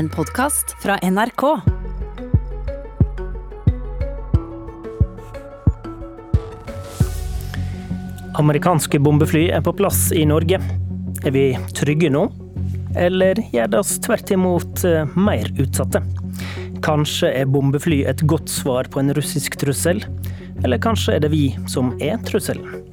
En podkast fra NRK. Amerikanske bombefly er på plass i Norge. Er vi trygge nå? Eller gjør det oss tvert imot eh, mer utsatte? Kanskje er bombefly et godt svar på en russisk trussel? Eller kanskje er det vi som er trusselen?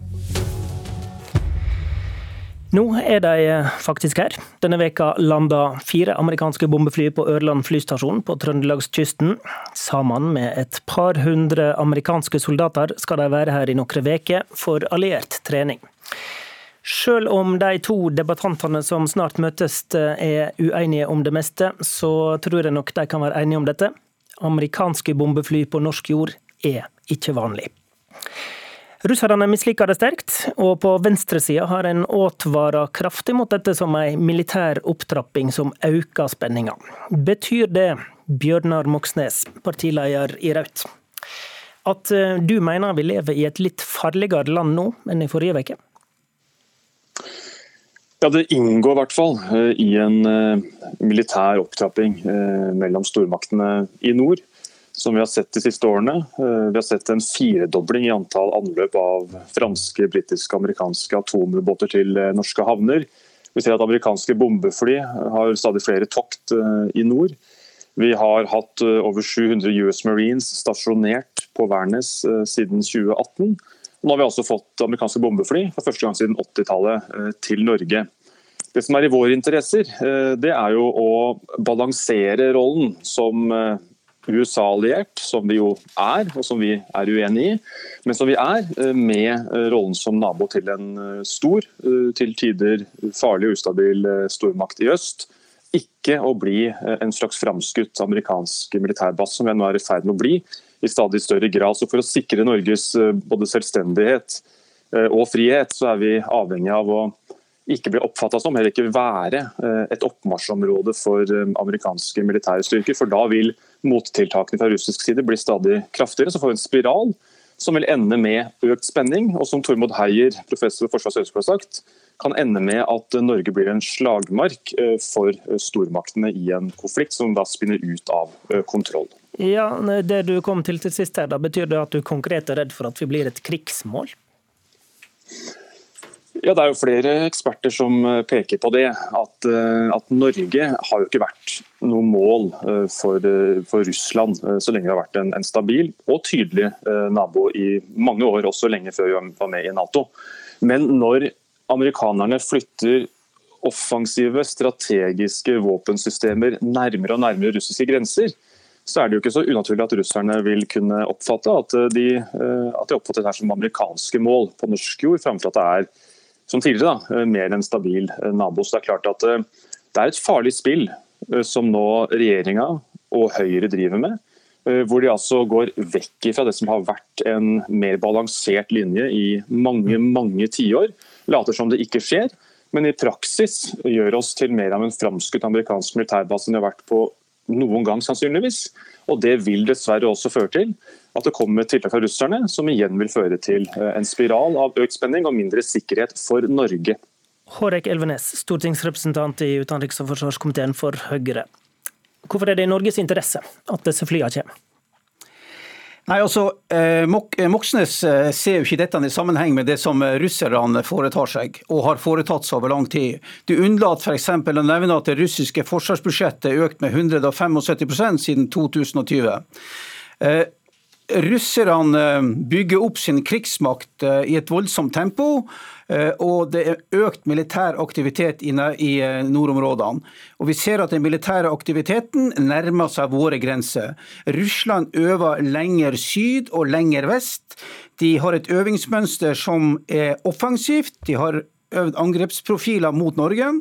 Nå er de eh, faktisk her. Denne veka landa fire amerikanske bombefly på Ørland flystasjon på trøndelagskysten. Sammen med et par hundre amerikanske soldater skal de være her i noen uker for alliert trening. Selv om de to debattantene som snart møtes eh, er uenige om det meste, så tror jeg nok de kan være enige om dette. Amerikanske bombefly på norsk jord er ikke vanlig. Russerne misliker det sterkt, og på venstresida har en advart kraftig mot dette som ei militær opptrapping som øker spenninga. Betyr det, Bjørnar Moxnes, partileder i Rødt, at eh, du mener vi lever i et litt farligere land nå enn i forrige uke? Ja, Det inngår i hvert fall eh, i en eh, militær opptrapping mellom stormaktene i nord som vi har sett de siste årene. Eh, vi har sett en firedobling i antall anløp av franske, britiske amerikanske atomubåter til eh, norske havner. Vi ser at amerikanske bombefly har stadig flere tokt eh, i nord. Vi har hatt over 700 US Marines stasjonert på Værnes siden 2018. Nå har vi altså fått amerikanske bombefly for første gang siden 80-tallet til Norge. Det som er i våre interesser, det er jo å balansere rollen som USA-alliert, som vi jo er, og som vi er uenig i, men som vi er, eh, med eh, rollen som nabo til en eh, stor, til tider farlig og ustabil stormakt i øst. Ikke å bli en slags framskutt amerikansk militærbase, som vi nå er i ferd med å bli i stadig større grad. Så For å sikre Norges både selvstendighet og frihet, så er vi avhengig av å ikke bli oppfatta som, heller ikke være et oppmarsjområde for amerikanske militære styrker. For da vil mottiltakene fra russisk side blir stadig kraftigere. Så får vi en spiral som vil ende med økt spenning, og som Tormod Heier, professor ved Forsvarets har sagt, kan ende med at Norge blir en slagmark eh, for stormaktene i en konflikt som da spinner ut av eh, kontroll. Ja, Det du kom til til sist her, da betyr det at du konkret er redd for at vi blir et krigsmål? Ja, Det er jo flere eksperter som eh, peker på det. At, eh, at Norge har jo ikke vært noe mål eh, for, for, Russland så lenge det har vært en, en, stabil og tydelig nabo i mange år, også lenge før vi var med i Nato. Men når amerikanerne flytter offensive, strategiske våpensystemer nærmere og nærmere russiske grenser, så er det jo ikke så unaturlig at russerne vil kunne oppfatte at de, at de oppfatter dette som amerikanske mål på norsk jord, framfor at det er som tidligere da, eh, mer enn stabil eh, nabo. Så det er klart at eh, det er et farlig spill som nå regjeringa og Høyre driver med. Hvor de altså går vekk fra det som har vært en mer balansert linje i mange mange tiår. Later som det ikke skjer, men i praksis gjør oss til mer av en framskutt amerikansk militærbase enn vi har vært på noen gang, sannsynligvis. Og Det vil dessverre også føre til at det kommer tiltak fra russerne som igjen vil føre til eh, en spiral av økt spenning og mindre sikkerhet for Norge. Hårek Elvenes, stortingsrepresentant i utenriks- og forsvarskomiteen for Høyre. Hvorfor er det i Norges interesse at disse flyene kommer? Nei, altså, eh, eh, Moxnes ser jo ikke dette i sammenheng med det som russerne foretar seg, og har foretatt seg over lang tid. Du unnlater f.eks. å nevne at det russiske forsvarsbudsjettet er økt med 175% siden 2020. Russerne eh, bygger opp sin krigsmakt eh, i et voldsomt tempo. Eh, og det er økt militær aktivitet i nordområdene. Og Vi ser at den militære aktiviteten nærmer seg våre grenser. Russland øver lenger syd og lenger vest. De har et øvingsmønster som er offensivt. De har øvd angrepsprofiler mot Norge.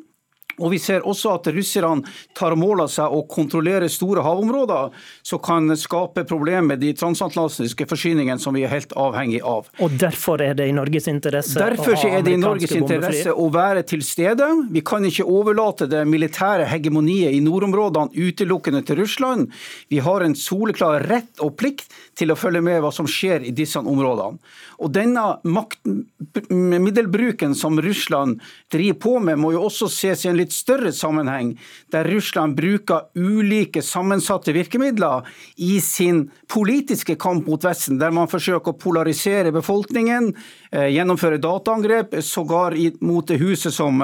Og Vi ser også at russerne tar mål av seg å kontrollere store havområder, som kan skape problemer med de transatlantiske forsyningene som vi er helt avhengig av. Og Derfor er det i Norges interesse Derfor er det i Norges interesse å være til stede. Vi kan ikke overlate det militære hegemoniet i nordområdene utelukkende til Russland. Vi har en soleklar rett og plikt til å følge med hva som skjer i disse områdene. Og Denne maktmiddelbruken som Russland driver på med, må jo også ses i en litt litt større sammenheng, der Russland bruker ulike sammensatte virkemidler i sin politiske kamp mot Vesten, der man forsøker å polarisere befolkningen, eh, gjennomføre dataangrep, sågar mot det huset som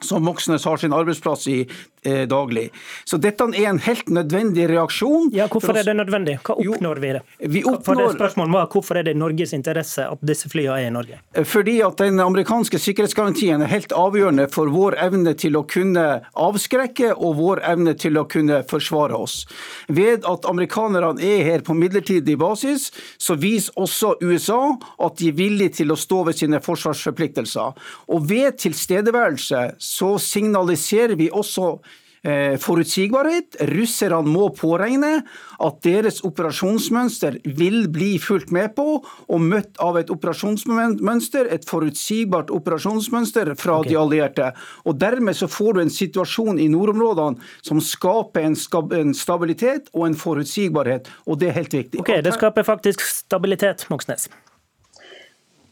som Moxnes har sin arbeidsplass i eh, daglig. Så dette er en helt nødvendig reaksjon. Ja, Hvorfor er det nødvendig? Hva oppnår vi det? Vi oppnår... Det spørsmålet var Hvorfor er det i Norges interesse at disse flyene er i Norge? Fordi at den amerikanske sikkerhetsgarantien er helt avgjørende for vår evne til å kunne avskrekke og vår evne til å kunne forsvare oss. Ved at amerikanerne er her på midlertidig basis, så viser også USA at de er villige til å stå ved sine forsvarsforpliktelser. Og ved tilstedeværelse så signaliserer vi også eh, forutsigbarhet. Russerne må påregne at deres operasjonsmønster vil bli fulgt med på, og møtt av et operasjonsmønster, et forutsigbart operasjonsmønster fra okay. de allierte. Og Dermed så får du en situasjon i nordområdene som skaper en, stabilitet og en forutsigbarhet, og det er helt viktig. Ok, Det skaper faktisk stabilitet, Moxnes.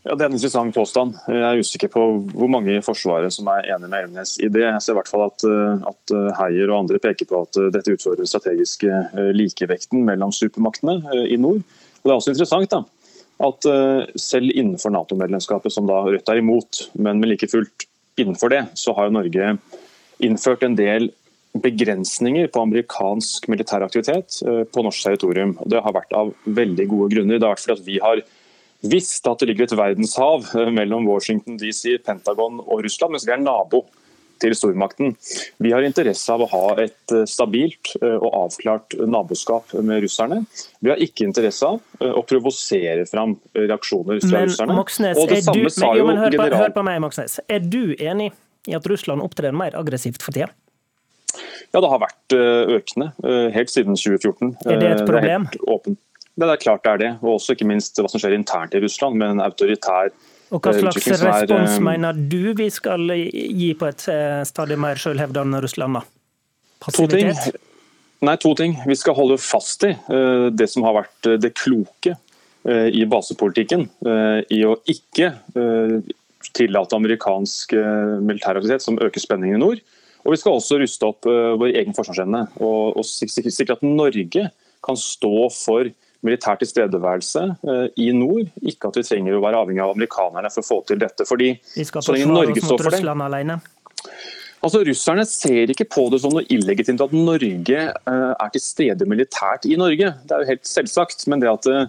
Ja, Det er en interessant påstand. Jeg er usikker på hvor mange i Forsvaret som er enig med Elvenes i det. Jeg ser i hvert fall at, eh, at eh, Heier og andre peker på at eh, dette utfordrer den strategiske likevekten mellom supermaktene i nord. Og Det er også interessant da, at selv innenfor Nato-medlemskapet, som da Rødt er imot, men med like fullt innenfor det, så har Norge innført en del begrensninger på amerikansk militær aktivitet på norsk territorium. Det har vært av veldig gode grunner. Det har vært fordi at vi har at det ligger et verdenshav eh, mellom Washington DC, Pentagon og Russland, mens vi er nabo til stormakten. Vi har interesse av å ha et eh, stabilt eh, og avklart naboskap med russerne. Vi har ikke interesse av å provosere fram reaksjoner fra men, russerne. Moxnes, og det samme du, sa jo men, hør, general... hør på meg, Moxnes. Er du enig i at Russland opptrer mer aggressivt for tida? Ja, det har vært økende helt siden 2014. Er det et problem? Det er helt åpent. Det er klart det er det, og også ikke minst hva som skjer internt i Russland med en autoritær og Hva slags respons er, mener du vi skal gi på et eh, stadig mer selvhevdende Russland? da? Passivitet? To ting. Nei, to ting. Vi skal holde fast i det som har vært det kloke i basepolitikken. I å ikke tillate amerikansk militær aktivitet som øker spenningen i nord. Og vi skal også ruste opp vår egen forsvarsevne og, og sikre at Norge kan stå for militær tilstedeværelse eh, i nord. Ikke at vi trenger å være avhengig av amerikanerne for å få til dette. fordi så lenge Norge står for det Altså, Russerne ser ikke på det som noe illegitimt at Norge eh, er til stede militært i Norge. Det er jo helt selvsagt. Men det at eh,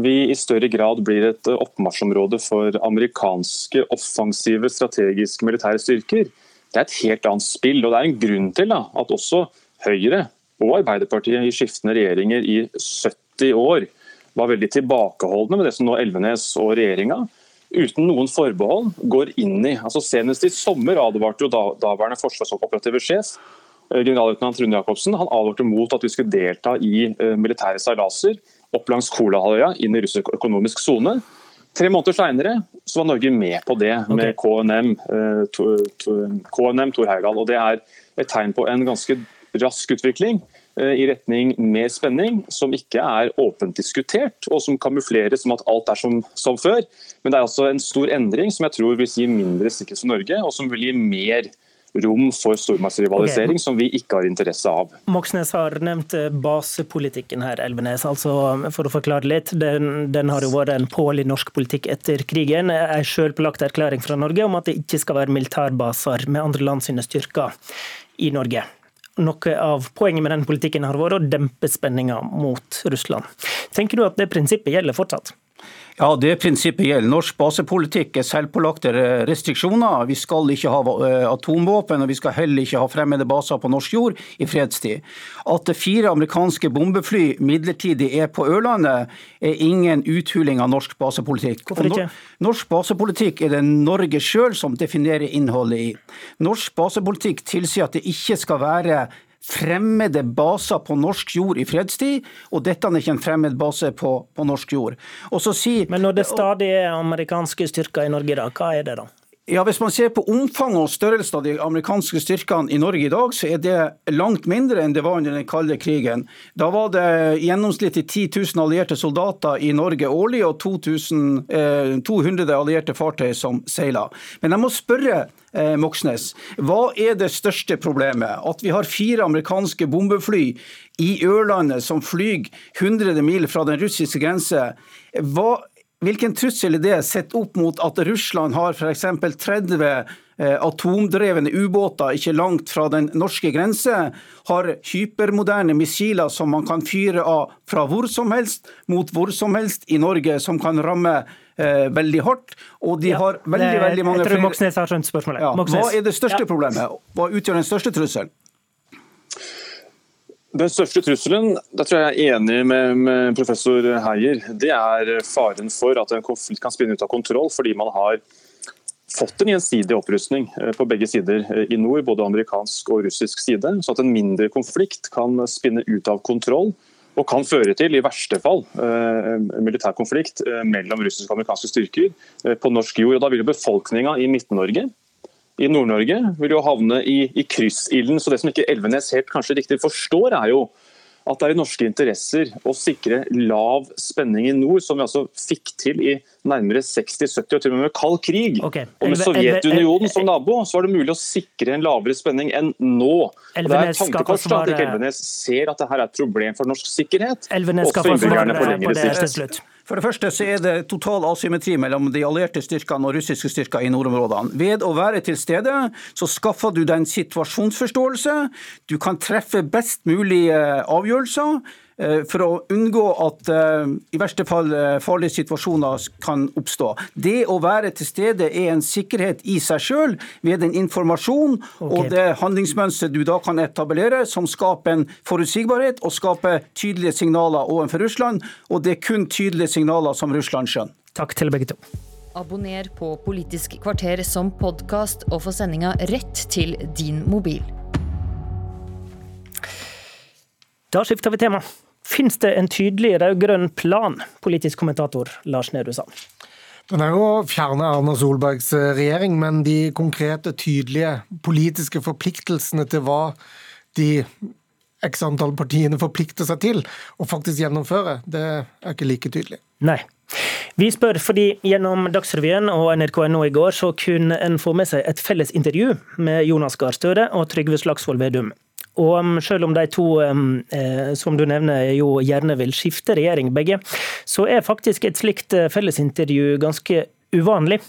vi i større grad blir et oppmarsjområde for amerikanske offensive strategiske militære styrker, det er et helt annet spill. Og det er en grunn til da, at også Høyre og Arbeiderpartiet i skiftende regjeringer i 70 80 år var veldig tilbakeholdne med det som nå Elvenes og regjeringa uten noen forbehold går inn i. Altså Senest i sommer advarte jo daværende forsvarsoperative sjef eh, generalløytnant Rune Jacobsen han advarte mot at vi skulle delta i uh, militære seilaser opp langs Kolahalvøya inn i russisk økonomisk sone. Tre måneder seinere var Norge med på det med okay. KNM, to, to, KNM Tor Heyerdahl. Det er et tegn på en ganske rask utvikling. Eh, i retning mer spenning, som ikke er åpent diskutert, og som kamufleres som at alt er som, som før. Men det er altså en stor endring som jeg tror vil gi mindre sikkerhet for Norge, og som vil gi mer rom for stormaktsrivalisering okay. som vi ikke har interesse av. Moxnes har nevnt eh, basepolitikken her, Elvenes. altså For å forklare litt, den, den har jo vært en pål i norsk politikk etter krigen. En selvpålagt erklæring fra Norge om at det ikke skal være militærbaser med andre land sine styrker i Norge. Noe av poenget med den politikken har vært å dempe spenninga mot Russland. Tenker du at det prinsippet gjelder fortsatt? Ja, det prinsippet gjelder. Norsk basepolitikk er selvpålagte restriksjoner. Vi skal ikke ha eh, atomvåpen, og vi skal heller ikke ha fremmede baser på norsk jord i fredstid. At fire amerikanske bombefly midlertidig er på Ørlandet, er ingen uthuling av norsk basepolitikk. Hvorfor ikke? Norsk basepolitikk er det Norge sjøl som definerer innholdet i. Norsk basepolitikk tilsier at det ikke skal være fremmede baser på norsk jord i fredstid, og dette er ikke en fremmed base på, på norsk jord. Si, Men når det stadig er amerikanske styrker i Norge, i dag, hva er det da? Ja, Hvis man ser på omfanget og størrelsen av de amerikanske styrkene i Norge i dag, så er det langt mindre enn det var under den kalde krigen. Da var det gjennomsnittlig 10 000 allierte soldater i Norge årlig og 2000, eh, 200 allierte fartøy som seila. Men jeg må spørre eh, Moxnes, hva er det største problemet? At vi har fire amerikanske bombefly i Ørlandet som flyr 100 mil fra den russiske grense. Hva Hvilken trussel er det sett opp mot at Russland har f.eks. 30 eh, atomdrevne ubåter ikke langt fra den norske grense, har hypermoderne missiler som man kan fyre av fra hvor som helst mot hvor som helst i Norge, som kan ramme eh, veldig hardt. Og de ja, har veldig, det, veldig mange Jeg tror Moxnes har skjønt spørsmålet. Ja, hva er det største ja. problemet? Hva utgjør den største trusselen? Den største trusselen, der tror jeg jeg er enig med, med, professor Heier, det er faren for at en konflikt kan spinne ut av kontroll fordi man har fått en gjensidig opprustning eh, på begge sider eh, i nord, både amerikansk og russisk side. Så at en mindre konflikt kan spinne ut av kontroll og kan føre til, i verste fall, eh, militær konflikt mellom russiske og amerikanske styrker på norsk jord. Og Da vil jo befolkninga i Midt-Norge i Nord-Norge vil jo havne i, i kryssilden. Så det som ikke Elvenes helt kanskje riktig forstår, er jo at det er i norske interesser å sikre lav spenning i nord, som vi altså fikk til i nærmere 60-70 og til og med kald krig. Okay. Og med Sovjetunionen som nabo, så var det mulig å sikre en lavere spenning enn nå. Og det er tankekors at ikke Elvenes ser at dette er et problem for norsk sikkerhet. Elvenes skal få svare på det til slutt. For det første så er det total asymmetri mellom de allierte styrkene og russiske styrker i nordområdene. Ved å være til stede så skaffer du deg en situasjonsforståelse. Du kan treffe best mulige avgjørelser. Eh, for å unngå at eh, i verste fall eh, farlige situasjoner kan oppstå. Det å være til stede er en sikkerhet i seg sjøl ved en informasjon okay. og det handlingsmønster du da kan etablere, som skaper en forutsigbarhet og skaper tydelige signaler overfor Russland. Og det er kun tydelige signaler som Russland skjønner. Takk til begge to. Abonner på Politisk kvarter som podkast og få sendinga rett til din mobil. Da skifter vi tema. Fins det en tydelig rød-grønn plan, politisk kommentator Lars Nehru Sand? Den er jo å fjerne Erna Solbergs eh, regjering, men de konkrete, tydelige politiske forpliktelsene til hva de x antall partiene forplikter seg til å faktisk gjennomføre, det er ikke like tydelig. Nei. Vi spør fordi gjennom Dagsrevyen og NRK.no i går så kunne en få med seg et felles intervju med Jonas Gahr Støre og Trygve Slagsvold Vedum. Og um, selv om de to eh, som du nevner jo gjerne vil skifte regjering begge, så er faktisk et slikt eh, fellesintervju ganske uvanlig.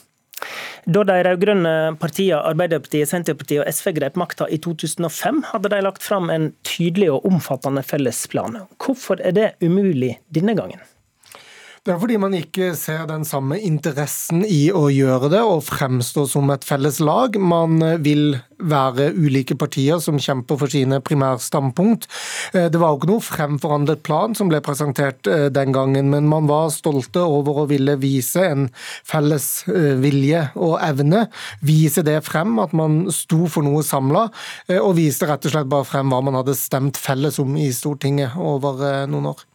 Da de rød-grønne partiene Arbeiderpartiet, Senterpartiet og SV grep makta i 2005, hadde de lagt fram en tydelig og omfattende fellesplan. Hvorfor er det umulig denne gangen? Det er fordi man ikke ser den samme interessen i å gjøre det og fremstå som et felles lag. Man vil være ulike partier som kjemper for sine primærstandpunkt. Eh, det var jo ikke noe fremforhandlet plan som ble presentert eh, den gangen, men man var stolte over å ville vise en felles eh, vilje og evne. Vise det frem, at man sto for noe samla, og viste rett og slett bare frem hva man hadde stemt felles om i Stortinget over noen år.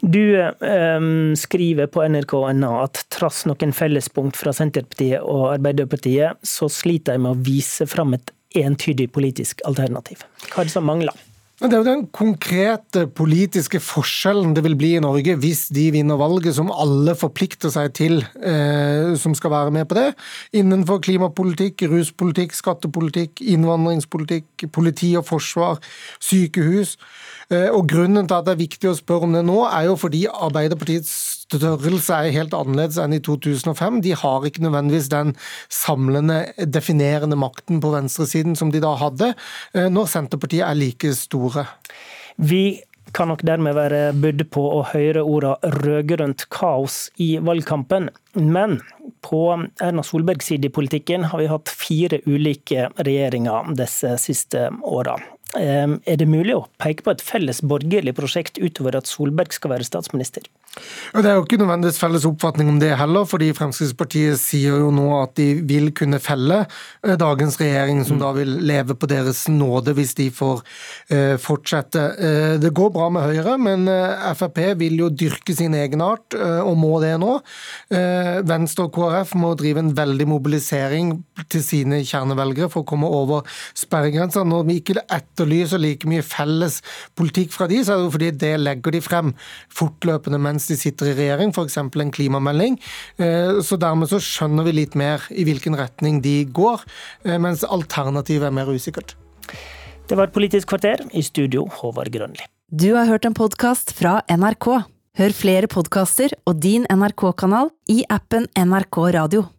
Du um, skriver på nrk.no at trass noen fellespunkt fra Senterpartiet og Arbeiderpartiet, så sliter de med å vise fram et entydig politisk alternativ. Hva er det som mangler? Det er jo den konkrete politiske forskjellen det vil bli i Norge hvis de vinner valget, som alle forplikter seg til, eh, som skal være med på det. Innenfor klimapolitikk, ruspolitikk, skattepolitikk, innvandringspolitikk, politi og forsvar, sykehus. Eh, og Grunnen til at det er viktig å spørre om det nå, er jo fordi Arbeiderpartiets størrelse er helt annerledes enn i 2005. De har ikke nødvendigvis den samlende, definerende makten på venstresiden som de da hadde, eh, når Senterpartiet er like store. Vi kan nok dermed være budd på å høre orda rød-grønt kaos i valgkampen. Men på Erna Solbergs side i politikken har vi hatt fire ulike regjeringer disse siste åra. Er det mulig å peke på et felles borgerlig prosjekt utover at Solberg skal være statsminister? Det er jo ikke nødvendigvis felles oppfatning om det heller, fordi Fremskrittspartiet sier jo nå at de vil kunne felle eh, dagens regjering, som mm. da vil leve på deres nåde hvis de får uh, fortsette. Uh, det går bra med Høyre, men Frp vil jo dyrke sin egenart, og må det nå. Venstre og KrF må drive en veldig mobilisering til sine kjernevelgere for å komme over sperregrensa. Når vi ikke etterlyser like mye felles politikk fra de, så er det jo fordi det legger de frem fortløpende. mens mens de sitter i regjering, f.eks. en klimamelding. Eh, så dermed så skjønner vi litt mer i hvilken retning de går, eh, mens alternativet er mer usikkert. Det var Politisk kvarter, i studio Håvard Grønli. Du har hørt en podkast fra NRK. Hør flere podkaster og din NRK-kanal i appen NRK Radio.